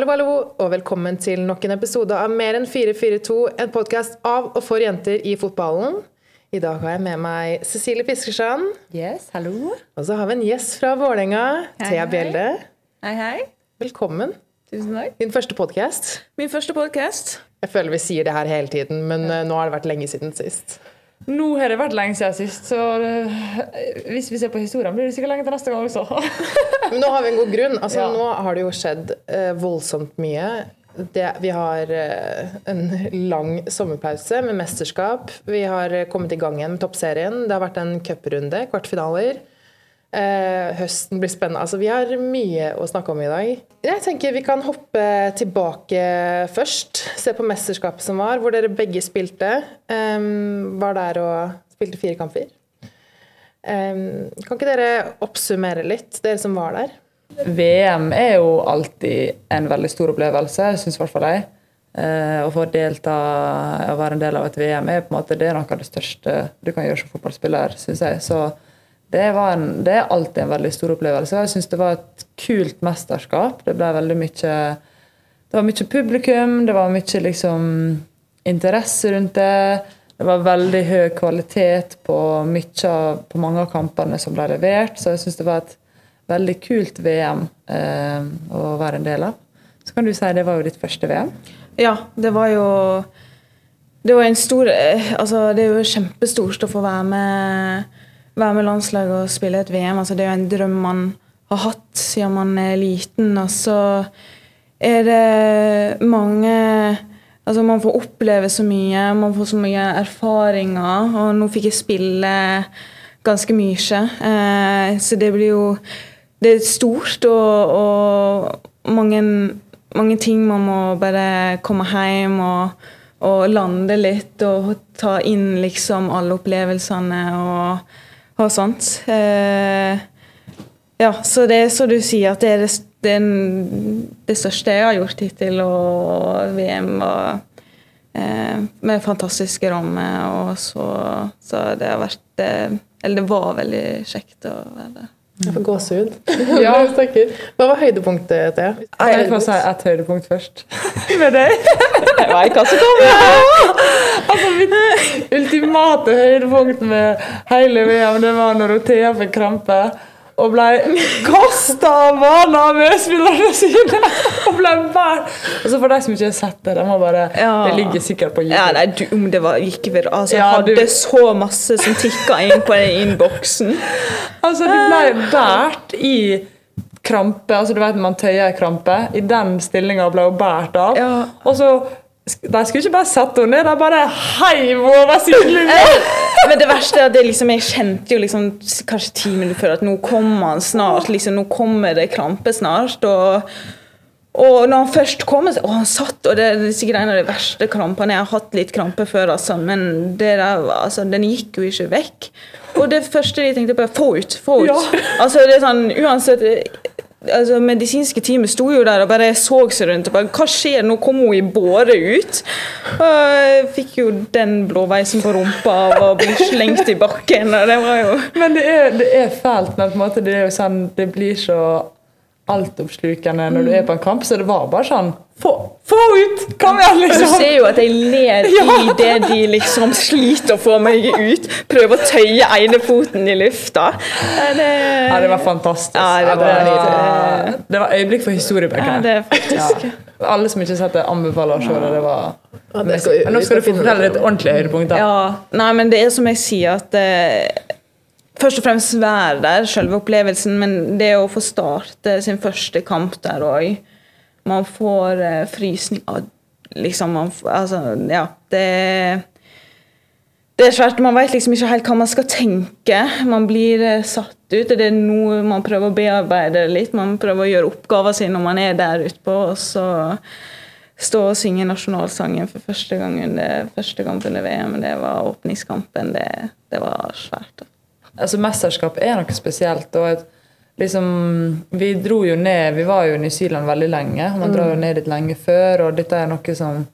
Hallo, hallo, og velkommen til nok en episode av Mer enn 442, en podkast av og for jenter i fotballen. I dag har jeg med meg Cecilie Fiskersand. Yes, hallo. Og så har vi en gjest fra Vålerenga, Thea. Bjelde. Hei, hei. Velkommen. Tusen takk. Din første podkast. Min første podkast. Jeg føler vi sier det her hele tiden, men ja. nå har det vært lenge siden sist. Nå har det vært lenge siden sist, så hvis vi ser på historien, blir det sikkert lenge til neste gang også. Men nå har vi en god grunn. Altså, Ja. Nå har det jo skjedd eh, voldsomt mye. Det, vi har eh, en lang sommerpause med mesterskap. Vi har eh, kommet i gang igjen med toppserien. Det har vært en cuprunde, kvartfinaler. Eh, høsten blir spennende. Altså, vi har mye å snakke om i dag. Jeg tenker Vi kan hoppe tilbake først. Se på mesterskapet som var, hvor dere begge spilte. Um, var der og spilte fire kamper. Um, kan ikke dere oppsummere litt, dere som var der? VM er jo alltid en veldig stor opplevelse, syns i hvert fall jeg. Eh, å få delta og være en del av et VM er på en måte det er noe av det største du kan gjøre som fotballspiller, syns jeg. Så det, en, det er alltid en veldig stor opplevelse. Jeg syns det var et kult mesterskap. Det ble veldig mye Det var mye publikum, det var mye liksom interesse rundt det. Det var veldig høy kvalitet på, mye, på mange av kampene som ble levert, så jeg syns det var et veldig kult VM eh, å være en del av. Så kan du si det var jo ditt første VM. Ja, det var jo Det var en stor eh, Altså, det er jo kjempestort å få være med, være med landslaget og spille et VM. Altså, det er jo en drøm man har hatt siden man er liten. Og så er det mange Altså, man får oppleve så mye, man får så mye erfaringer. Og nå fikk jeg spille ganske mye. Eh, så det blir jo Det er stort og, og mange mange ting man må bare komme hjem og, og lande litt og ta inn liksom alle opplevelsene og, og sånt. Eh, ja, så det er så du sier at det er det, det, det største jeg har gjort hittil, og VM var eh, med fantastiske rammer, og så, så det har vært eh, Eller det var veldig kjekt å være der. Jeg får gåsehud. Ja. Hva var høydepunktet, Thea? Jeg får si ett høydepunkt først. Med deg. Jeg vet hva som kommer! Altså, mitt ultimate høydepunkt med hele VM det var når Thea fikk krampe og ble kasta av banen med spillerne sine. Og ble bært. Altså, for de som ikke har sett det, de må bare, Ja. det ligger sikkert på YouTube. Ja, nei, du, om det var, gikk vel Altså, jeg hadde du- så masse som tikka inn på den innboksen. Altså, du ble båret i krampe. altså du vet Man tøyer krampe. I den stillinga ble hun båret av. Ja. Og så De skulle ikke bare sette henne ned, de bare heiv over sidelinja. Men det verste er at liksom, jeg kjente jo liksom kanskje ti minutter før at nå kommer han snart. liksom, Nå kommer det krampe snart. og og når han først kom, så, og han satt, og det er sikkert en av de verste krampene Jeg har hatt litt krampe før, altså, men det der, altså, den gikk jo ikke vekk. Og det første de tenkte på, er få ut, få ut. Ja. Altså, det er sånn, uansett altså, Medisinske teamet sto jo der og bare så seg rundt. og bare, Hva skjer? Nå kom hun i båre ut. Og jeg fikk jo den blåveisen på rumpa av å bli slengt i bakken. og det var jo... Men det er, det er fælt, men på en måte det er jo sånn Det blir så altoppslukende når du er på en kamp, så det var bare sånn Få, få ut! Kom igjen, Du liksom! ser jo at jeg ler i det de liksom sliter å få meg ut. Prøver å tøye ene foten i lufta. Det, Ja, det var fantastisk. Ja, det var- det, var, det var øyeblikk for historiebøkene. Ja, det er faktisk Ja. Alle som ikke har sett det, anbefaler å se det. det var... Ja, Men nå skal du få fortelle det. et ordentlig høydepunkt. Ja. Nei, men det er som jeg sier, at uh, Først og fremst være der, selve opplevelsen, men det å få starte sin første kamp der òg Man får eh, frysninger Liksom man, Altså, ja. Det det er svært, Man vet liksom ikke helt hva man skal tenke. Man blir eh, satt ut. Det er noe man prøver å bearbeide litt. Man prøver å gjøre oppgaven sin når man er der utpå. Og så stå og synge nasjonalsangen for første gang under første kamp under VM. Det var åpningskampen. Det, det var svært. Altså, Mesterskap er noe spesielt. og et, liksom, Vi dro jo ned, vi var jo i New Zealand veldig lenge. Man drar jo ned dit lenge før, og dette er noe som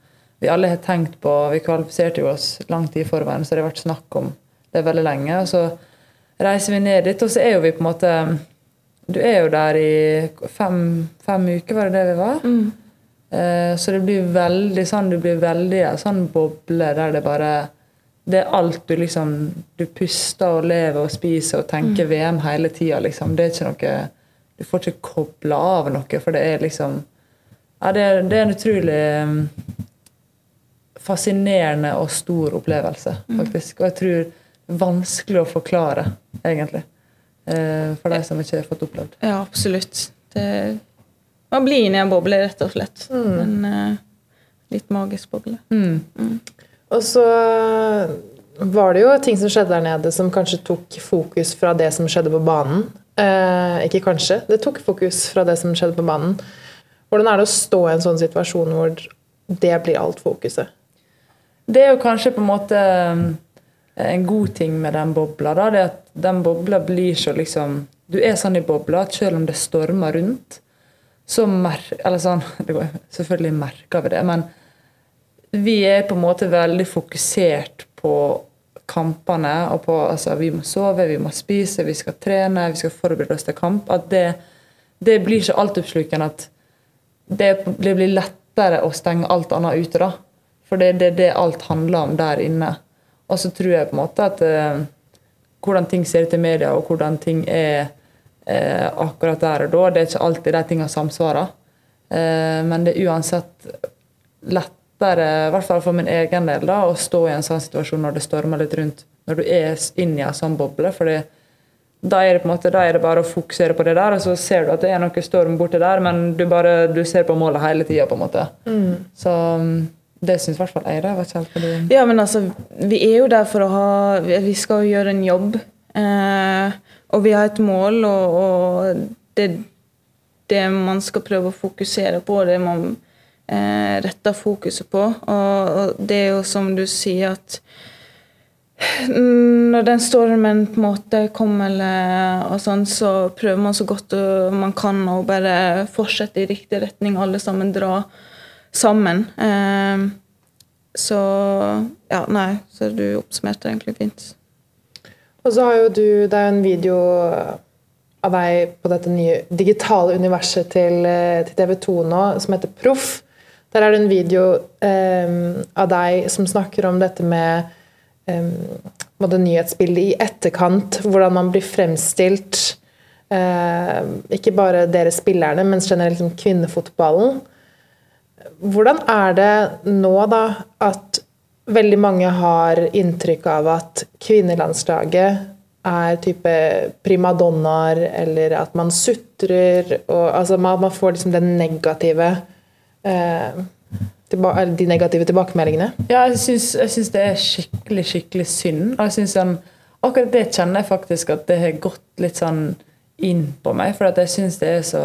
vi alle har tenkt på. Vi kvalifiserte jo oss lang tid i forveien, så det har vært snakk om det veldig lenge. og så reiser vi ned dit, og så er jo vi på en måte Du er jo der i fem, fem uker, var det det vi var? Mm. så det blir veldig sånn Du blir veldig sånn boble der det bare Det er alt du liksom Du puster og lever og spiser og tenker VM hele tida, liksom. Det er ikke noe Du får ikke kobla av noe, for det er liksom Ja, det er, det er en utrolig mm, fascinerende og stor opplevelse, faktisk. Og jeg tror det er vanskelig å forklare, egentlig. Eh, For de som ikke har fått opplevd. Ja, absolutt. Det, man blir inni en boble, rett og slett. En uh, litt magisk boble. Mm. Og så var det jo ting som skjedde der nede som kanskje tok fokus fra det som skjedde på banen. Eh, ikke kanskje, det tok fokus fra det som skjedde på banen. Hvordan er det å stå i en sånn situasjon hvor det blir alt fokuset? Det er jo kanskje på en måte um, en god ting med den bobla. Da, det at den bobla blir så liksom Du er sånn i bobla at selv om det stormer rundt, så mer, eller sånn, Selvfølgelig merker vi det, men vi er på en måte veldig fokusert på kampene. og på, altså Vi må sove, vi må spise, vi skal trene, vi skal forberede oss til kamp. At det, det blir ikke altoppslukende at det, det blir lettere å stenge alt annet ute. da. For det er det, det alt handler om der inne. Og så tror jeg på en måte at eh, hvordan ting ser ut i media, og hvordan ting er eh, akkurat der og da, det er ikke alltid de tingene samsvarer. Eh, men det er uansett lettere, i hvert fall for min egen del, da, å stå i en sånn situasjon når det stormer litt rundt. Når du er inni en sånn boble. fordi da er, det på en måte, da er det bare å fokusere på det der, og så ser du at det er noe storm borti der, men du bare du ser på målet hele tida. Så mm, det syns i hvert fall jeg. det, vet ikke helt. Ja, men altså, vi er jo der for å ha Vi skal jo gjøre en jobb. Eh, og vi har et mål, og, og det, det man skal prøve å fokusere på, det man eh, retta fokuset på. Og, det er jo som du sier, at når den stormen på en måte kommer, eller, og sånn, så prøver man så godt man kan å bare fortsette i riktig retning, alle sammen dra sammen. Eh, så ja, nei, så du oppsummerte egentlig fint. Og så har jo du Det er jo en video av deg på dette nye digitale universet til, eh, til TV 2 nå som heter Proff. Der er det en video um, av deg som snakker om dette med um, nyhetsbildet i etterkant, hvordan man blir fremstilt. Eh, ikke bare dere spillerne, men generelt liksom kvinnefotballen. Hvordan er det nå, da, at veldig mange har inntrykk av at kvinnelandslaget er type primadonnaer, eller at man sutrer og, altså man, man får liksom den negative eh, De negative tilbakemeldingene. Ja, jeg syns, det er skikkelig, skikkelig synd. Og jeg synes sånn, Akkurat det kjenner jeg faktisk at det har gått litt sånn inn på meg. For jeg syns det er så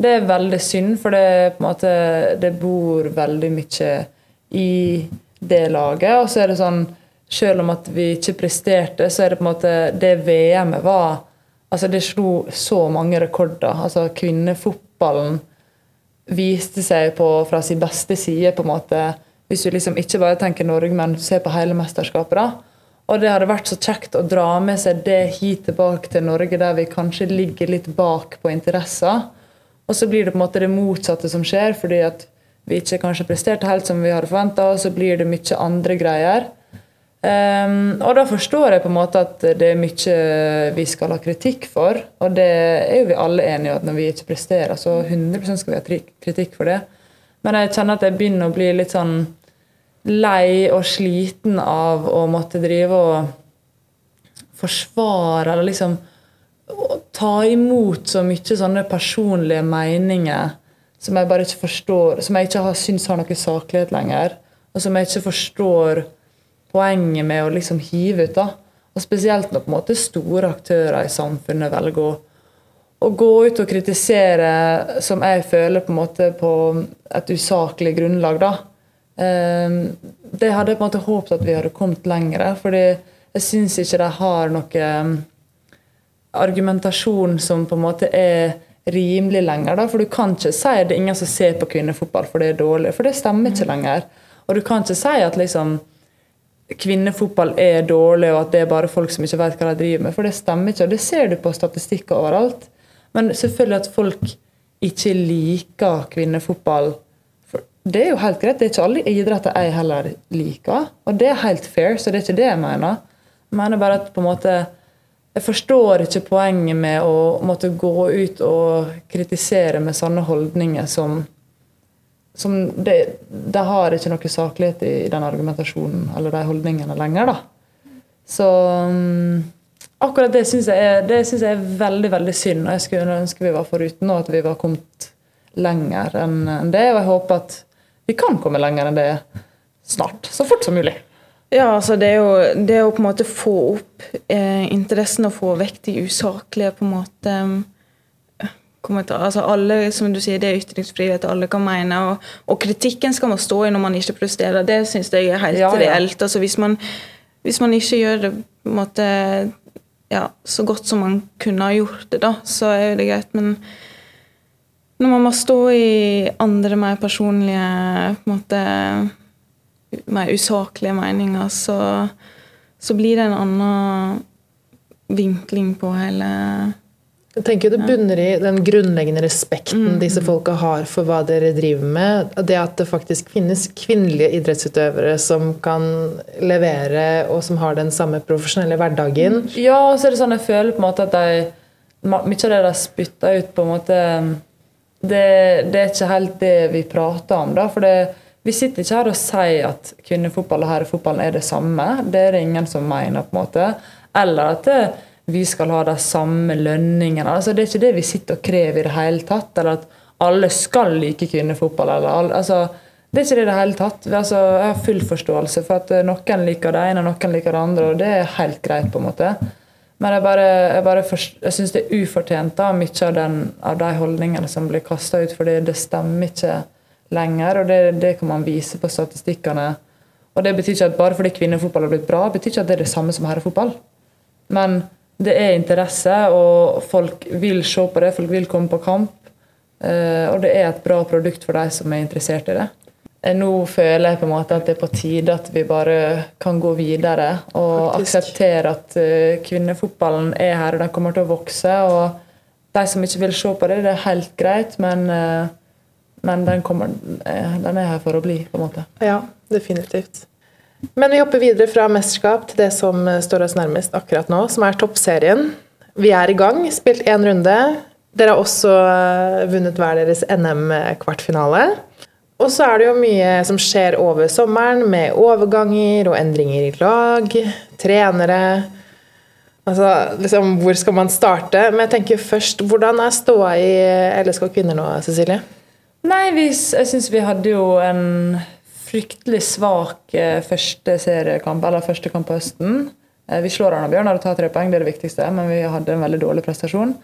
Det er veldig synd, for det, måte, det bor veldig mye i det laget. Og så er det sånn Selv om at vi ikke presterte, så er det på en måte Det VM-et var Altså, det slo så mange rekorder. Altså, kvinnefotballen viste seg på, fra sin beste side, på en måte. Hvis du liksom ikke bare tenker Norge, men ser på hele mesterskapet. da. Og det hadde vært så kjekt å dra med seg det hit tilbake til Norge, der vi kanskje ligger litt bak på interesser. Og så blir det på en måte det motsatte som skjer, fordi at vi ikke kanskje presterte helt som vi hadde forventa, og så blir det mye andre greier. Um, og da forstår jeg på en måte at det er mye vi skal ha kritikk for. Og det er jo vi alle enige om at når vi ikke presterer, så 100 skal vi ha kritikk for det. Men jeg kjenner at jeg begynner å bli litt sånn lei og sliten av å måtte drive og forsvare eller liksom ta imot så mye sånne personlige meninger som jeg bare ikke forstår, som jeg ikke har, syns har noe saklighet lenger, og som jeg ikke forstår poenget med å liksom hive ut. da. Og Spesielt når på en måte store aktører i samfunnet velger å, å gå ut og kritisere, som jeg føler på en måte på et usaklig grunnlag. da. Ehm, det hadde jeg på en måte håpet at vi hadde kommet lenger. fordi jeg syns ikke de har noe ehm, argumentasjon som på en måte er rimelig lenger. da, For du kan ikke si at det er ingen som ser på kvinnefotball for det er dårlig. For det stemmer ikke lenger. Og du kan ikke si at liksom kvinnefotball er dårlig, og at det er bare folk som ikke vet hva de driver med. For det stemmer ikke, og det ser du på statistikker overalt. Men selvfølgelig at folk ikke liker kvinnefotball det er jo helt greit. Det er ikke alle idretter jeg heller liker. Og det er helt fair, så det er ikke det jeg mener. Jeg mener bare at på en måte jeg forstår ikke poenget med å måtte gå ut og kritisere med sånne holdninger som, som det, det, har ikke noe saklighet i den argumentasjonen eller de holdningene lenger. da. Så um, akkurat det syns jeg, jeg, er veldig veldig synd. og Jeg skulle ønske vi var foruten, og at vi var kommet lenger enn det. Og jeg håper at vi kan komme lenger enn det snart. Så fort som mulig. Ja, altså det er jo det å på en måte få opp eh, interessen og få vekk de usaklige på en måte kommentarer. Altså alle, som du sier, Det er ytringsfrihet, alle kan mene. Og, og, kritikken skal man stå i når man ikke presterer. Det syns jeg er helt ja, ja. reelt. Altså hvis man, hvis man ikke gjør det på en måte ja, så godt som man kunne ha gjort det, da, så er det greit. Men når man må stå i andre, mer personlige på en måte, Mer usaklige meninger, så, så blir det en annen vinkling på hele jeg tenker Det bunner i den grunnleggende respekten mm. disse folka har for hva dere driver med. Det at det faktisk finnes kvinnelige idrettsutøvere som kan levere, og som har den samme profesjonelle hverdagen. Ja, og så er det sånn jeg føler på en måte at de, mye av det de spytter ut, på en måte det, det, er ikke helt det vi prater om. da, for det, Vi sitter ikke her og sier at kvinnefotball og herrefotball er det samme. Det er det ingen som mener. på en måte. Eller at det, vi skal ha de samme lønningene. Altså, det er ikke det vi sitter og krever i det hele tatt. Eller at alle skal like kvinnefotball. Eller, altså, det er ikke det i det hele tatt. Altså, jeg har full forståelse for at noen liker det ene noen liker det andre, og det er helt greit. på en måte. Men jeg bare, jeg jeg syns det er ufortjent, da, mye av, den, av de holdningene som blir kasta ut. fordi det stemmer ikke lenger, og det, det, kan man vise på statistikkene. Og det betyr ikke at Bare fordi kvinnefotball har blitt bra, betyr ikke at det er det samme som herrefotball. Men det er interesse, og folk vil se på det, folk vil komme på kamp. Eh, og det er et bra produkt for de som er interessert i det. Eh, nå føler jeg på en måte at det er på tide at vi bare kan gå videre og Faktisk. akseptere at eh, kvinnefotballen er her, og den kommer til å vokse. og De som ikke vil se på det, det er helt greit, men, men den, kommer, den er her for å bli. på en måte. Ja, definitivt. Men vi hopper videre fra mesterskap til det som står oss nærmest akkurat nå, som er toppserien. Vi er i gang, spilt én runde. Dere har også eh, vunnet hver deres NM-kvartfinale. Og så er det jo mye som skjer over sommeren, med overganger og endringer i lag, trenere Altså, liksom, Hvor skal man starte? Men jeg tenker først, hvordan er ståa i LSK kvinner nå, Cecilie? Nei, vi, jeg syns vi hadde jo en fryktelig svak eh, første seriekamp, eller første kamp på høsten. Eh, vi slår Arna Bjørnar og tar tre poeng, det er det viktigste, men vi hadde en veldig dårlig prestasjon.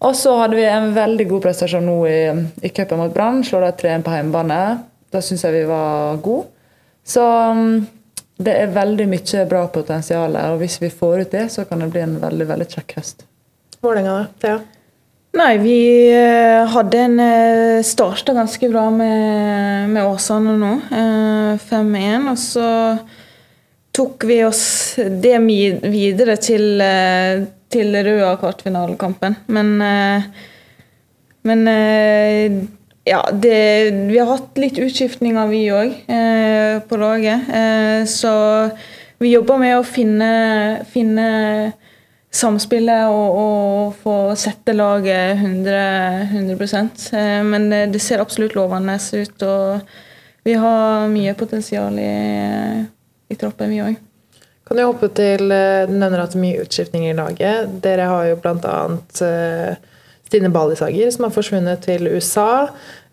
Og så hadde vi en veldig god prestasjon nå i, i cupen mot Brann. Slår de 3-1 på hjemmebane. Da syns jeg vi var gode. Så mm, det er veldig mye bra potensial, og hvis vi får ut det, så kan det bli en veldig veldig kjekk høst. Vålerenga? Ja. Nei, vi eh, hadde en eh, starta ganske bra med, med Åsane nå. 5-1. Eh, og så tok vi oss det videre til, til Røa kvartfinalekampen. Men, men ja, det, vi har hatt litt utskiftninger, vi òg, på laget. Så vi jobber med å finne, finne samspillet og, og, få sette laget 100, 100 eh, Men det ser absolutt lovende ut, og vi har mye potensial i, i troppen, vi òg. Kan du hoppe til eh, Du nevner at det er mye utskiftninger i laget. Dere har jo bl.a. Uh, Stine Ballisager, som har forsvunnet til USA.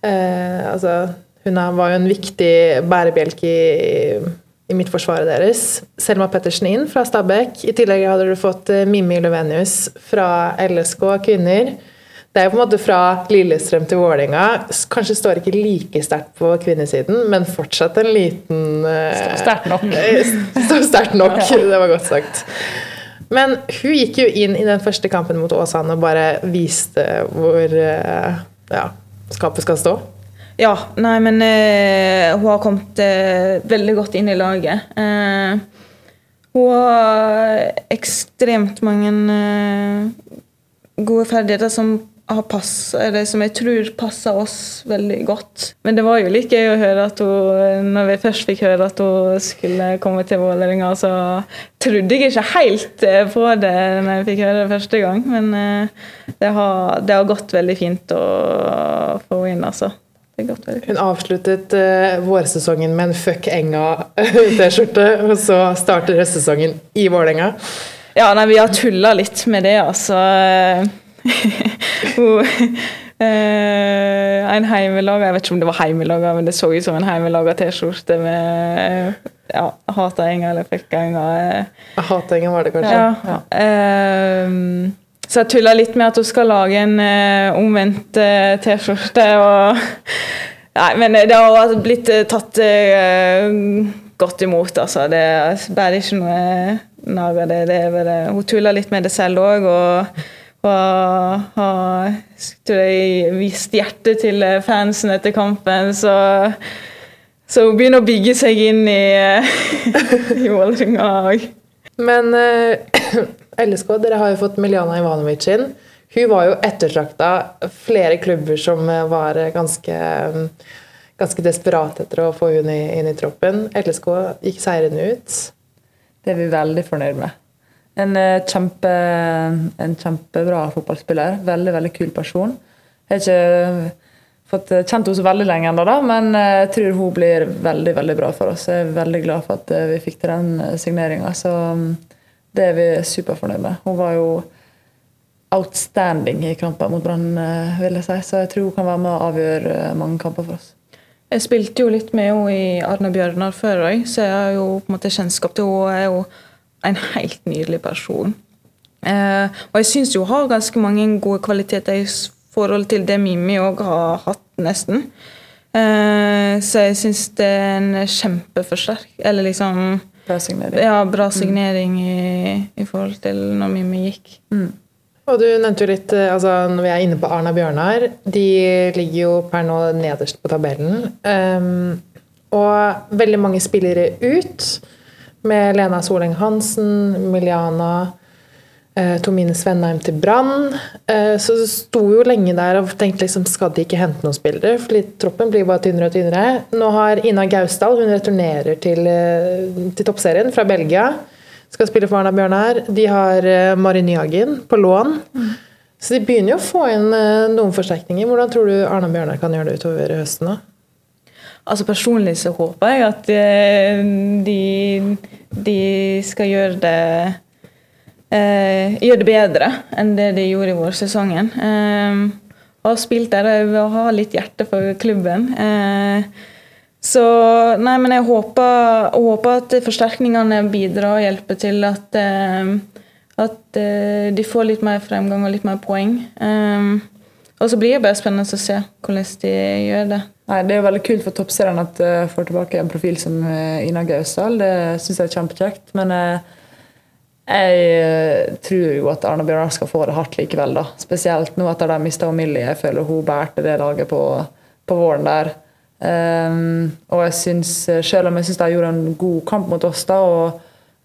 Eh, altså, hun var jo en viktig bærebjelke i i midtforsvaret deres. Selma Pettersen inn fra Stabæk. I tillegg hadde du fått eh, Mimmi Lovenius fra LSK kvinner. Det er jo på en måte fra Lillestrøm til Vålerenga. Kanskje står ikke like sterkt på kvinnesiden, men fortsatt en liten uh, Sterkt nok. Står sterkt nok, det var godt sagt. Men hun gikk jo inn i den første kampen mot Åsane og bare viste hvor ja, skapet skal stå. Ja, nei, men eh, hun har kommet eh, veldig godt inn i laget. Eh, hun har ekstremt mange eh, gode ferdigheter som pass, som jeg tror passer oss veldig godt. Men det var jo litt gøy å høre at hun, når vi først fikk høre at hun skulle komme til Vålerenga, så trodde jeg ikke helt eh, på det når jeg fikk høre det første gang. Men eh, det har, det har gått veldig fint å få henne inn, altså. Hun avsluttet uh, vårsesongen med en Fuck Enga-T-skjorte, og så starter høstsesongen i Vålerenga. Ja, nei, vi har tulla litt med det, altså. Hun, eh, en heimelaga Jeg vet ikke om det var heimelaga, men det så ut som en heimelaga T-skjorte med ja, 'Hata Enga' eller fikk Enga'. Hata Enga var det kanskje. Ja. Ehm, så jeg tulla litt med at hun skal lage en eh, omvendt eh, T-skjorte. Nei, men det har blitt eh, tatt eh, godt imot, altså. Det er bare ikke noe nag av det. det bare, hun tulla litt med det selv òg, og, har vist hjertet til eh, fansen etter kampen. Så, så hun begynner å bygge seg inn i, eh, i Vålerenga òg. Men LSK, dere har jo fått Miljana Ivanovic inn. Hun var jo ettertrakta flere klubber som eh, var eh, ganske, eh, ganske desperate etter å få hun inn i troppen. LSK gikk seirende ut. Det er vi veldig fornøyd med. En, kjempe, en kjempebra fotballspiller. Veldig veldig kul person. Jeg har ikke fått kjent henne så veldig lenge ennå, men jeg tror hun blir veldig veldig bra for oss. Jeg er veldig glad for at vi fikk til den signeringa. Så mm, det er vi superfornøyd med. Hun var jo outstanding i kampen mot Brann, eh, vil jeg si. Så jeg tror hun kan være med å avgjøre eh, mange kamper for oss. Jeg spilte jo litt med henne i Arne Bjørnar før òg, så jeg har jo på en måte kjennskap til henne. Hun er jo en helt nydelig person. Eh, og jeg syns hun har ganske mange gode kvaliteter i forhold til det Mimmi òg har hatt, nesten. Eh, så jeg syns det er en kjempeforsterk... Eller liksom Bra signering. Ja, bra signering i, i forhold til når Mimmi gikk. Og du nevnte jo litt, eh, altså Når vi er inne på Arna Bjørnar, de ligger jo per nå nederst på tabellen. Um, og veldig mange spillere ut, med Lena Soleng Hansen, Miliana, eh, Tomine Svenheim til Brann. Eh, så det sto jo lenge der og tenkte liksom, skal de ikke hente noen spillere? Fordi troppen blir bare tynnere og tynnere. Nå har Ina Gausdal hun returnerer til, eh, til toppserien fra Belgia. Skal spille for Arna Bjørnar. De har eh, Mari Nyhagen på lån. Så de begynner jo å få inn eh, noen forsterkninger. Hvordan tror du Arna Bjørnar kan gjøre det utover høsten? da? Altså Personlig så håper jeg at eh, de, de skal gjøre det eh, gjør det bedre enn det de gjorde i vårsesongen. Eh, har spilt der og har litt hjerte for klubben. Eh, så nei, men jeg håper, håper at forsterkningene bidrar og hjelper til at eh, at eh, de får litt mer fremgang og litt mer poeng. Eh, og så blir det bare spennende å se hvordan de gjør det. Nei, Det er veldig kult for toppserien at jeg får tilbake en profil som eh, Ina Gausdal. Det syns jeg er kjempekjekt. Men eh, jeg eh, tror jo at Arne Bjørnar skal få det hardt likevel. da. Spesielt nå etter de mista Millie. Jeg føler hun bærte det laget på, på våren der. Um, og jeg synes, selv om jeg syns de gjorde en god kamp mot oss, da, og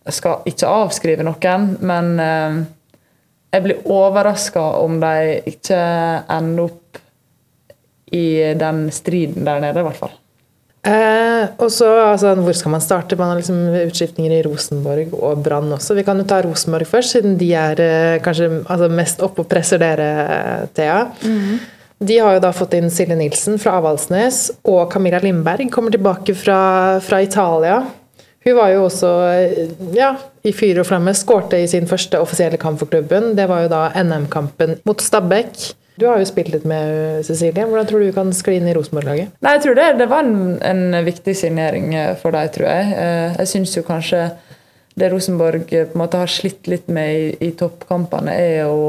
jeg skal ikke avskrive noen, men um, jeg blir overraska om de ikke ender opp i den striden der nede, i hvert fall. Eh, og så, altså, Hvor skal man starte? Man har liksom utskiftninger i Rosenborg og Brann også. Vi kan jo ta Rosenborg først, siden de er eh, kanskje altså, mest oppe og presser dere, Thea. De har jo da fått inn Silje Nilsen fra Avaldsnes, og Camilla Lindberg kommer tilbake fra, fra Italia. Hun var jo også eh, ja, i fyr og flamme, skårte i sin første offisielle kamp for klubben. Det var jo da NM-kampen mot Stabæk. Du har jo spilt litt med Cecilie. Hvordan tror du du kan skli inn i Rosenborg-laget? Nei, jeg tror det, det var en, en viktig signering eh, for deg, tror jeg. Eh, Jeg syns jo kanskje det Rosenborg eh, på en måte har slitt litt med i, i toppkampene, er å,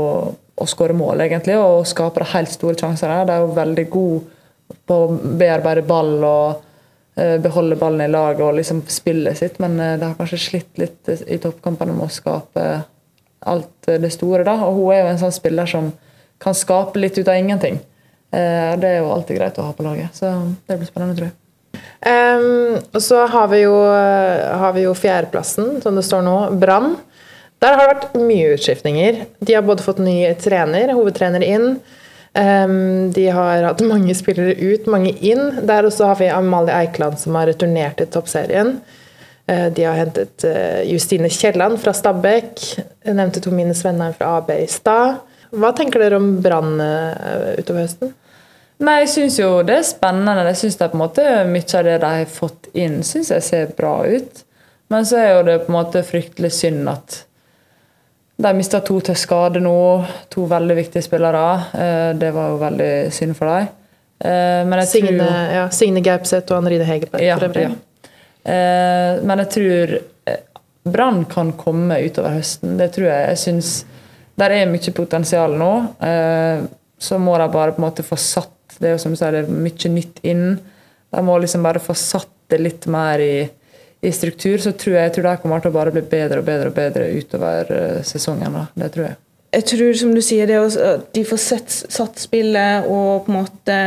å skåre mål, egentlig, og skape de helt store sjansene. De er jo veldig gode på å bearbeide ball og eh, beholde ballen i laget og liksom spillet sitt, men de har kanskje slitt litt i toppkampene med å skape alt det store. da, og Hun er jo en sånn spiller som kan skape litt ut av ingenting. Eh, Det er jo alltid greit å ha på laget. Så det blir spennende, tror jeg. Um, så har vi, jo, har vi jo fjerdeplassen, som det står nå, Brann. Der har det vært mye utskiftninger. De har både fått ny trener, hovedtrener inn. Um, de har hatt mange spillere ut, mange inn. Der også har vi Amalie Eikeland som har returnert til toppserien. Uh, de har hentet uh, Justine Kielland fra Stabæk. Jeg nevnte Tomine Svennheim fra AB i stad. Hva tenker dere om Brann uh, utover høsten? Nei, Jeg syns jo det er spennende. Jeg synes det er på en måte Mye av det de har fått inn, synes jeg ser bra ut. Men så er jo det på en måte fryktelig synd at de mista to til skade nå. To veldig viktige spillere. Eh, det var jo veldig synd for dem. Eh, Signe, tror, ja, Signe Gaupseth og Anrine Hegerberg. Ja, ja. Eh, men jeg tror Brann kan komme utover høsten. Det tror jeg. Jeg syns der er mye potensial nå. Så må de bare på en måte få satt det som du sier, det er mye nytt inn. De må liksom bare få satt det litt mer i i struktur, så tror jeg, jeg tror de kommer til å bare bli bedre og bedre og bedre utover sesongen. Da. Det tror jeg. Jeg tror, som du sier, det at de får sett, satt spillet og på en måte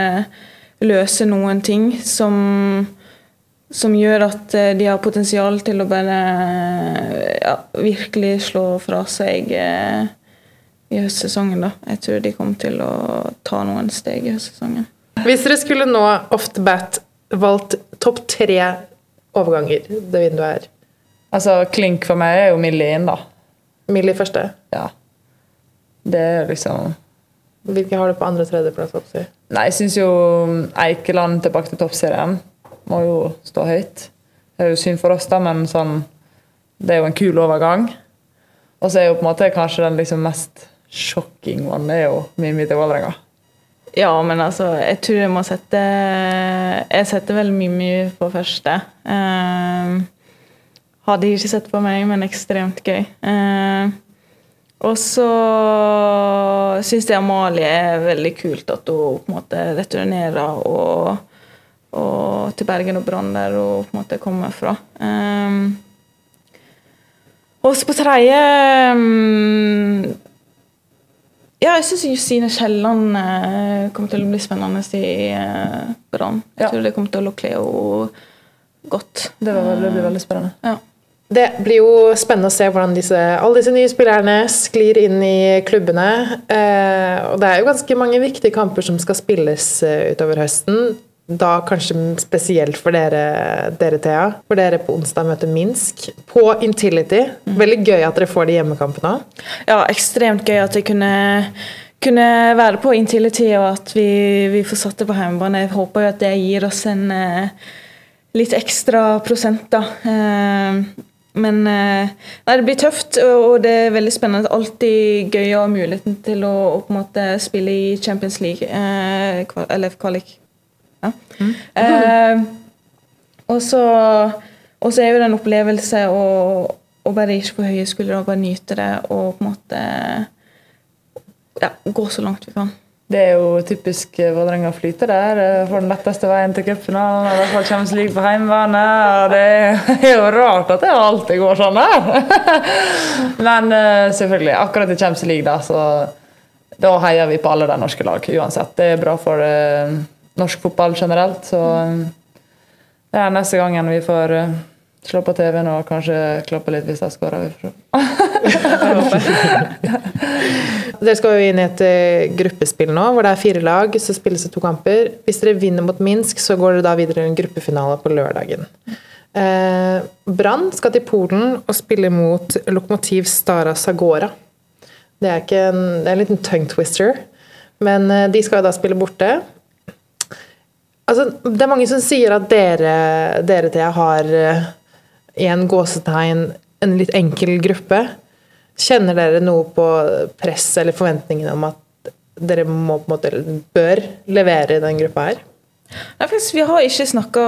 løse noen ting som, som gjør at eh, de har potensial til å bare ja, virkelig slå fra seg uh, i høstsesongen. Da. Jeg tror de kommer til å ta noen steg i høstsesongen. Hvis dere skulle nå off the bat valgt topp tre overganger det vinduet er? Altså, Klink for meg er jo Millie inn, da. Millie første? Ja. Det er liksom Hvilke har du på andre- og tredjeplass? Nei, Jeg syns jo Eikeland tilbake til toppserien må jo stå høyt. Det er jo synd for oss, da, men sånn, det er jo en kul overgang. Og så er jo på en måte kanskje den liksom mest shocking one er jo Mimmi til Vålerenga. Ja, men altså, jeg tror jeg må sette Jeg setter vel Mimmi på første. Uh, hadde ikke sett på meg, men ekstremt gøy. Uh, og så syns jeg Amalie er veldig kult at hun på en måte returnerer og, og til Bergen og Brann, der hun på en måte kommer fra. Um, og så på tredje um, ja, jeg syns Justine Kielland eh, kommer til å bli spennende i eh, Brann. Jeg ja. tror det kommer til å lukke henne godt. Det, var, det, blir veldig spennende. Ja. Det blir jo spennende å se hvordan disse, alle disse nye spillerne sklir inn i klubbene. Eh, og det er jo ganske mange viktige kamper som skal spilles eh, utover høsten da kanskje spesielt for dere, dere, Thea. For dere på onsdag møter Minsk på Intility. Mm. Veldig gøy at dere får de hjemmekampene. Ja, ekstremt gøy at jeg kunne, kunne være på Intility, og at vi, vi får satt det på hjemmebane. Jeg håper jo at det gir oss en uh, litt ekstra prosent, da. Uh, men uh, nei, det blir tøft, og det er veldig spennende. Alltid gøy å ha muligheten til å, å, spille i Champions League, eller kvalik. Ja. Mm. Eh, og så er jo det en opplevelse å, å bare ikke få høye skuldre og bare nyte det og på en måte ja, gå så langt vi kan. Det er jo typisk Vålerenga å flyte der. Får den letteste veien til cupfinalen. I hvert fall Champions League på hjemmebane. Og det er jo rart at det alltid går sånn der. Men uh, selvfølgelig, akkurat i Champions League, da, så da heier vi på alle de norske lag uansett. Det er bra for uh, norsk fotball generelt. Så det er neste gangen vi får uh, slå på TV-en og kanskje klappe litt hvis jeg skårer. dere skal jo inn i et uh, gruppespill nå, hvor det er fire lag. Så spilles det to kamper. Hvis dere vinner mot Minsk, så går dere da videre i en gruppefinale på lørdagen. Eh, Brann skal til Polen og spille mot Lokomotiv Stara Sagora. Det er, en, det er en liten tongue twister, men de skal jo da spille borte. Altså, det er mange som sier at dere, dere Thea, har eh, i en gåsetegn en litt enkel gruppe. Kjenner dere noe på press eller forventningene om at dere må, på en måte, bør levere i den gruppa her? Nei, faktisk, vi har ikke snakka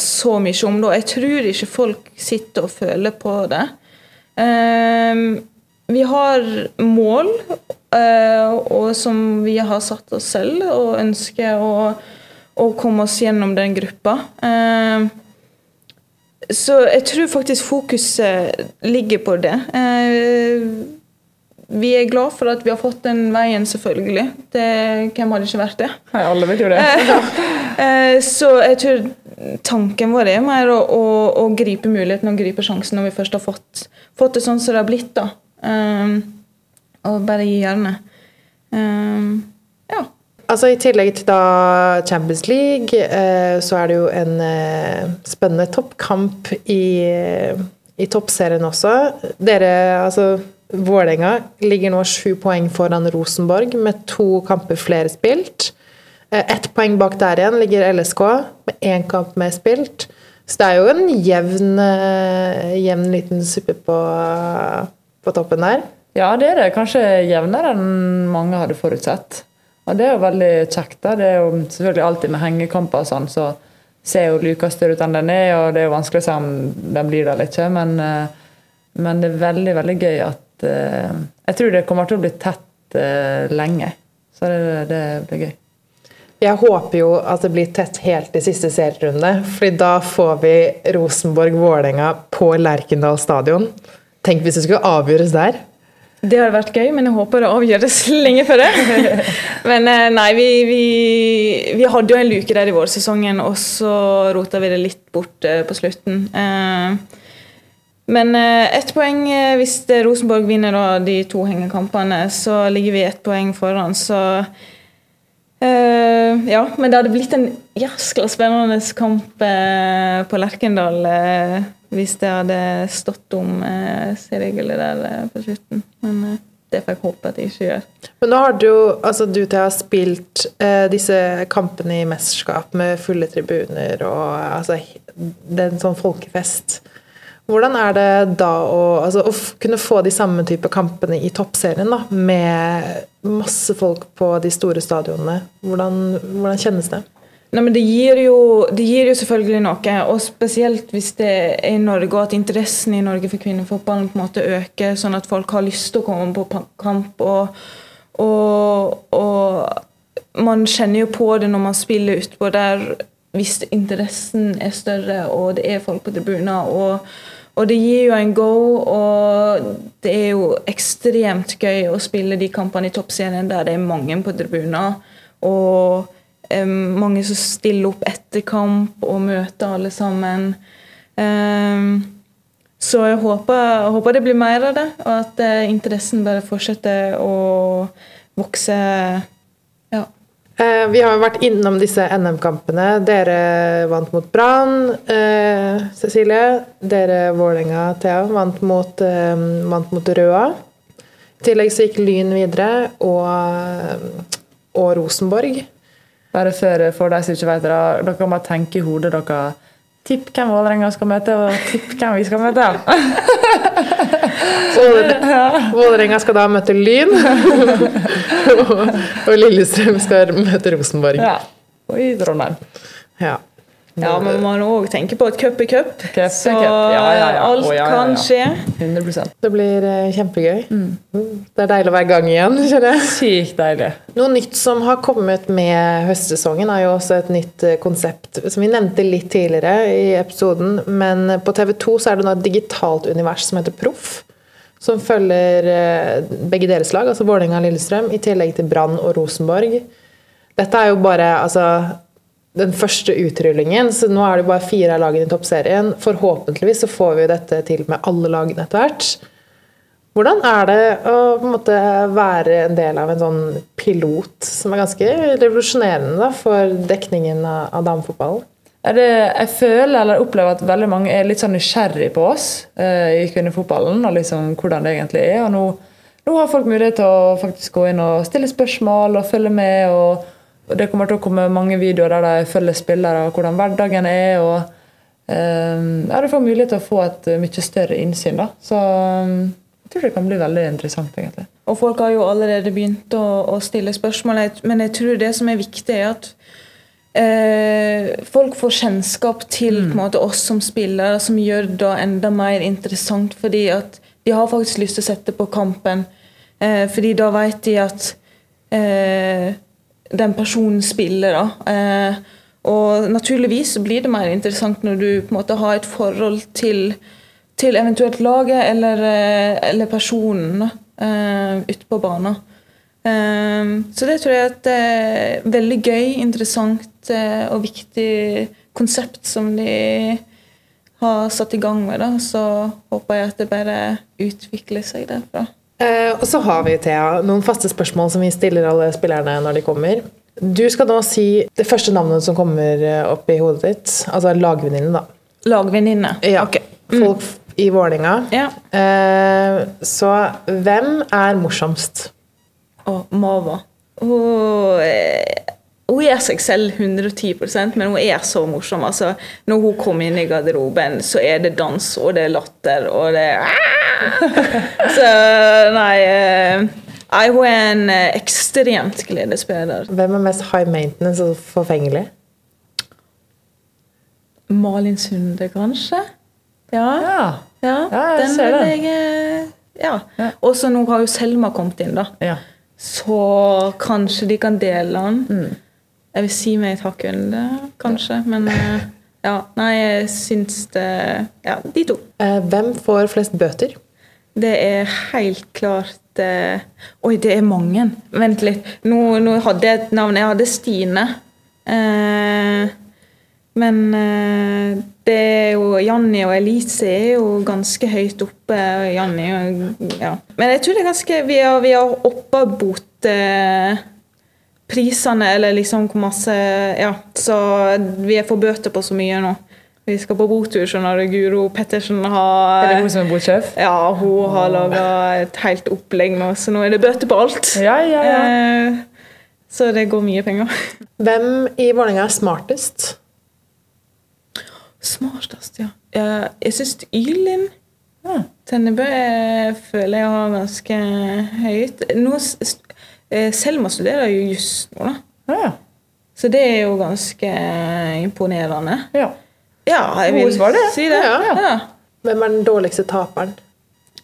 så mye om det. Jeg tror ikke folk sitter og føler på det. Um, vi har mål uh, og som vi har satt oss selv, og ønsker å og komme oss gjennom den gruppa. Eh, så jeg tror faktisk fokuset ligger på det. Eh, vi er glad for at vi har fått den veien, selvfølgelig. Det, hvem hadde ikke vært det? Nei, alle vet jo det. Eh, så jeg tror tanken vår er mer å, å, å, gripe muligheten og gripe sjansen når vi først har fått, fått det sånn som det har blitt. da. og bare gi jernet. ja. Altså I tillegg til da Champions League, eh, så er det jo en eh, spennende toppkamp i, i toppserien også. Dere, altså Vålerenga ligger nå sju poeng foran Rosenborg med to kamper flere spilt. Eh, ett poeng bak der igjen ligger LSK med én kamp mer spilt. Så det er jo en jevn, eh, jevn liten suppe på, på toppen der. Ja, det er det. Kanskje jevnere enn mange hadde forutsett. Og det er jo veldig kjekt. da. Det er jo selvfølgelig alltid med hengekamper og sånn, så ser jo luka større ut enn den er, og det er jo vanskelig å se om den blir der eller ikke, men, eh, men, det er veldig, veldig gøy at uh, Jeg tror det kommer til å bli tett uh, lenge. Så det, det, blir gøy. Jeg håper jo at det blir tett helt i siste serierunde, fordi da får vi Rosenborg-Vålerenga på Lerkendal stadion. Tenk hvis det skulle avgjøres der. Det hadde vært gøy, men jeg håper det avgjøres lenge før det. men eh, nei, vi, vi, vi, hadde jo en luke der i vårsesongen, og så rota vi det litt bort eh, på slutten. Eh, men ett poeng hvis Rosenborg vinner de to hengekampene, så ligger vi ett poeng foran. Så ja, men det hadde blitt en jæskla spennende kamp på Lerkendal hvis det hadde stått om eh, seriegullet der eh, på slutten. Men eh, det får jeg håpe at jeg ikke gjør. Men nå har du jo altså du ha spilt eh, disse kampene i mesterskap med fulle tribuner og altså Det er en sånn folkefest. Hvordan er det da å, altså, å kunne få de samme type kampene i toppserien, da, med masse folk på de store stadionene? Hvordan, hvordan kjennes det? Nei, men det gir, jo, det gir, jo, selvfølgelig noe, og spesielt hvis det er i Norge, og at interessen i Norge for kvinnefotballen på en måte øker, sånn at folk har lyst til å komme på kamp. Og, og, og man kjenner jo på det når man spiller utpå der, hvis interessen er større og det er folk på tribuner. Og, og det gir jo en go, og det er jo ekstremt gøy å spille de kampene i toppserien der det er mange på tribuner. og um, mange som stiller opp etter kamp og møter alle sammen. Um, så jeg håper, jeg håper, det blir mer av det, og at uh, interessen bare fortsetter å vokse. Ja. Uh, vi har jo vært innom disse NM-kampene. Dere vant mot Brann, uh, Cecilie. Dere, Vålerenga, Thea, vant mot, vant mot Røa. I tillegg så gikk Lyn videre, og, og Rosenborg. Bare før, for de som ikke vet det, dere må tenke i hodet dere Tipp hvem Vålerenga skal møte, og tipp hvem vi skal møte. Vålerenga skal da møte Lyn, og Lillestrøm skal møte Rosenborg. Ja. Og i Trondheim. Ja. Ja, men man må òg tenke på at cup er cup. cup så ja, ja, alt oh, kan skje. 100%. Det blir uh, kjempegøy. Mm. Det er deilig å være i gang igjen. kjenner jeg. Sykt deilig. Noe nytt som har kommet med høstsesongen, er jo også et nytt konsept som vi nevnte litt tidligere i episoden. Men på TV2 så er det nå et digitalt univers som heter Proff. Som følger begge deres lag, altså Vålerenga og Lillestrøm, i tillegg til Brann og Rosenborg. Dette er jo bare altså den første utrullingen, så nå er det bare fire av lagene i toppserien. Forhåpentligvis så får vi dette til med alle lagene etter hvert. Hvordan er det å på en måte være en del av en sånn pilot som er ganske revolusjonerende da, for dekningen av, av damefotballen? jeg føler eller opplever at veldig mange er litt sånn nysgjerrig på oss eh, i kvinnefotballen. og liksom hvordan det egentlig er. Og nå, nå, har folk mulighet til å faktisk gå inn og stille spørsmål og følge med. og det kommer til å komme mange videoer der de følger spillere, og hvordan hverdagen er. og um, ja, Du får mulighet til å få et mye større innsyn. da. Så um, jeg tror det kan bli veldig interessant. egentlig. Og Folk har jo allerede begynt å, å stille spørsmål, men jeg tror det som er viktig, er at eh, folk får kjennskap til mm. måte, oss som spillere, som gjør det enda mer interessant. Fordi at de har faktisk lyst til å sette på kampen. Eh, fordi da vet de at eh, den personen spiller. da. Eh, og naturligvis blir det mer interessant når du på en måte har et forhold til, til eventuelt laget eller, eh, eller personen eh, ute på banen. Eh, så det tror jeg er et eh, veldig gøy, interessant og viktig konsept som de har satt i gang med. Da. Så håper jeg at det bare utvikler seg derfra. Eh, og så har vi Thea, noen faste spørsmål som vi stiller alle spillerne når de kommer. Du skal nå si det første navnet som kommer eh, opp i hodet ditt. Altså lagvenninne, da. Lagvenninne. Ja. Ok. Folk f- i Vålerenga. Ja. Uh, så hvem er morsomst? Og Mava. Hun, eh, hun er seg selv 110% men hun er så morsom. Altså, når hun kommer inn i garderoben, så er det dans, og det er latter, og det er Så nei eh, Nei, hun er en eh, ekstremt gledesspiller. Hvem er mest high maintenance og forfengelig? Malin Sunde, kanskje? Ja. Ja. Ja, Ja, jeg den ser den. jeg eh, Ja. Ja. Og så nå har jo Selma kommet inn, da. ja. Så kanskje de kan dele den. Mm. Jeg vil si meg et hakk under, kanskje. Men eh, ja, nei, jeg syns det Ja, de to. Eh, hvem får flest bøter? Det er helt klart eh, Oi, det er mange. Vent litt. Nå, nå hadde jeg et navn. Jeg hadde Stine. Eh, men eh, det er jo Janni og Elise er jo ganske høyt oppe. Janni, og- ja. Men jeg tror det er ganske Vi har, vi har oppa bot eh, prisene, eller liksom hvor masse Ja, så vi får bøter på så mye nå. Vi skal på botur, skjønner du. Guro Pettersen har Er det hun som er botsjef? ja, hun har laga et helt opplegg nå, så nå er det bøter på alt. Ja, ja, ja. Eh, Så det går mye penger. Hvem i Vålerenga er smartest? Smartest, ja. Eh, Jeg syns Ylin Ja. Tennebø eh, føler jeg har ganske høyt. Nå, Selma studerer jo juss nå, da. Ja. Så det er jo ganske imponerende. ja. Ja, jeg vil det. si det. Ja. Ja. Hvem er den dårligste taperen?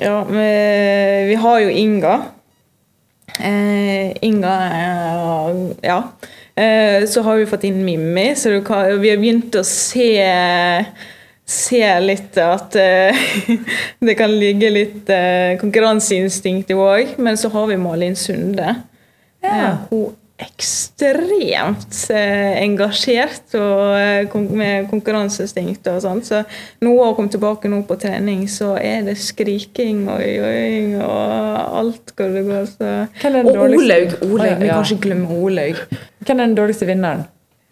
Ja, men vi har jo Inga. Eh, Inga er Ja. Eh, så har vi fått inn Mimmi, så du kan, vi har begynt å se Se litt at eh, det kan ligge litt eh, konkurranseinstinkt i òg. Men så har vi Malin Sunde. Ja. Eh, hun ekstremt eh, engasjert og eh, med konkurranseinstinkt og sånn. Så nå har hun kommet tilbake nå på trening, så er det skriking og joing og alt hvor det går. Så. Og? Olaug! Olaug, Vi Ja. kan ikke glemme Olaug. Hvem er den dårligste vinneren?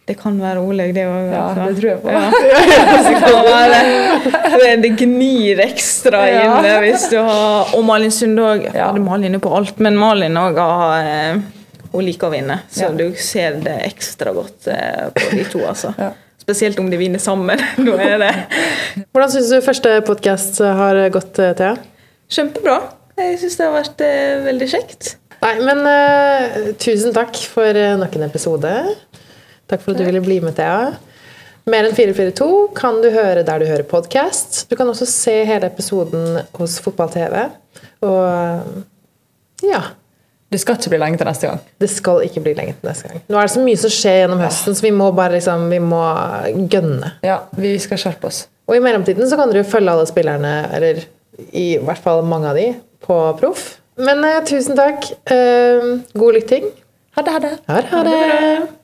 Det kan være Olaug, det òg. Ja, det tror jeg på. det, det, det gnir ekstra Ja. inn der hvis du har Og Malin Sunde òg. Ja. Ja. Malin er på alt, men Malin òg har eh, Hun liker å vinne, så Ja. du ser det ekstra godt eh, på de to, altså. Ja. Spesielt om de vinner sammen. Nå er det Hvordan syns du første podkast har gått, eh, Thea? kjempebra. Jeg syns det har vært eh, veldig kjekt. Nei, men uh, tusen takk for nok en episode. Takk for at du ville bli med, Thea. Mer enn 442 kan du høre der du hører podkast. Du kan også se hele episoden hos Fotball-TV. Og ja. Det skal ikke bli lenge til neste gang. Det skal ikke bli lenge til neste gang. Nå er det så mye som skjer gjennom høsten, så vi må bare liksom, vi må gønne. Ja, vi skal skjerpe oss. Og i mellomtiden så kan dere jo følge alle spillerne, eller i hvert fall mange av de, på proff. Men uh, tusen takk. Uh, god lytting. Ha det, ha det. Ha det. Ha det.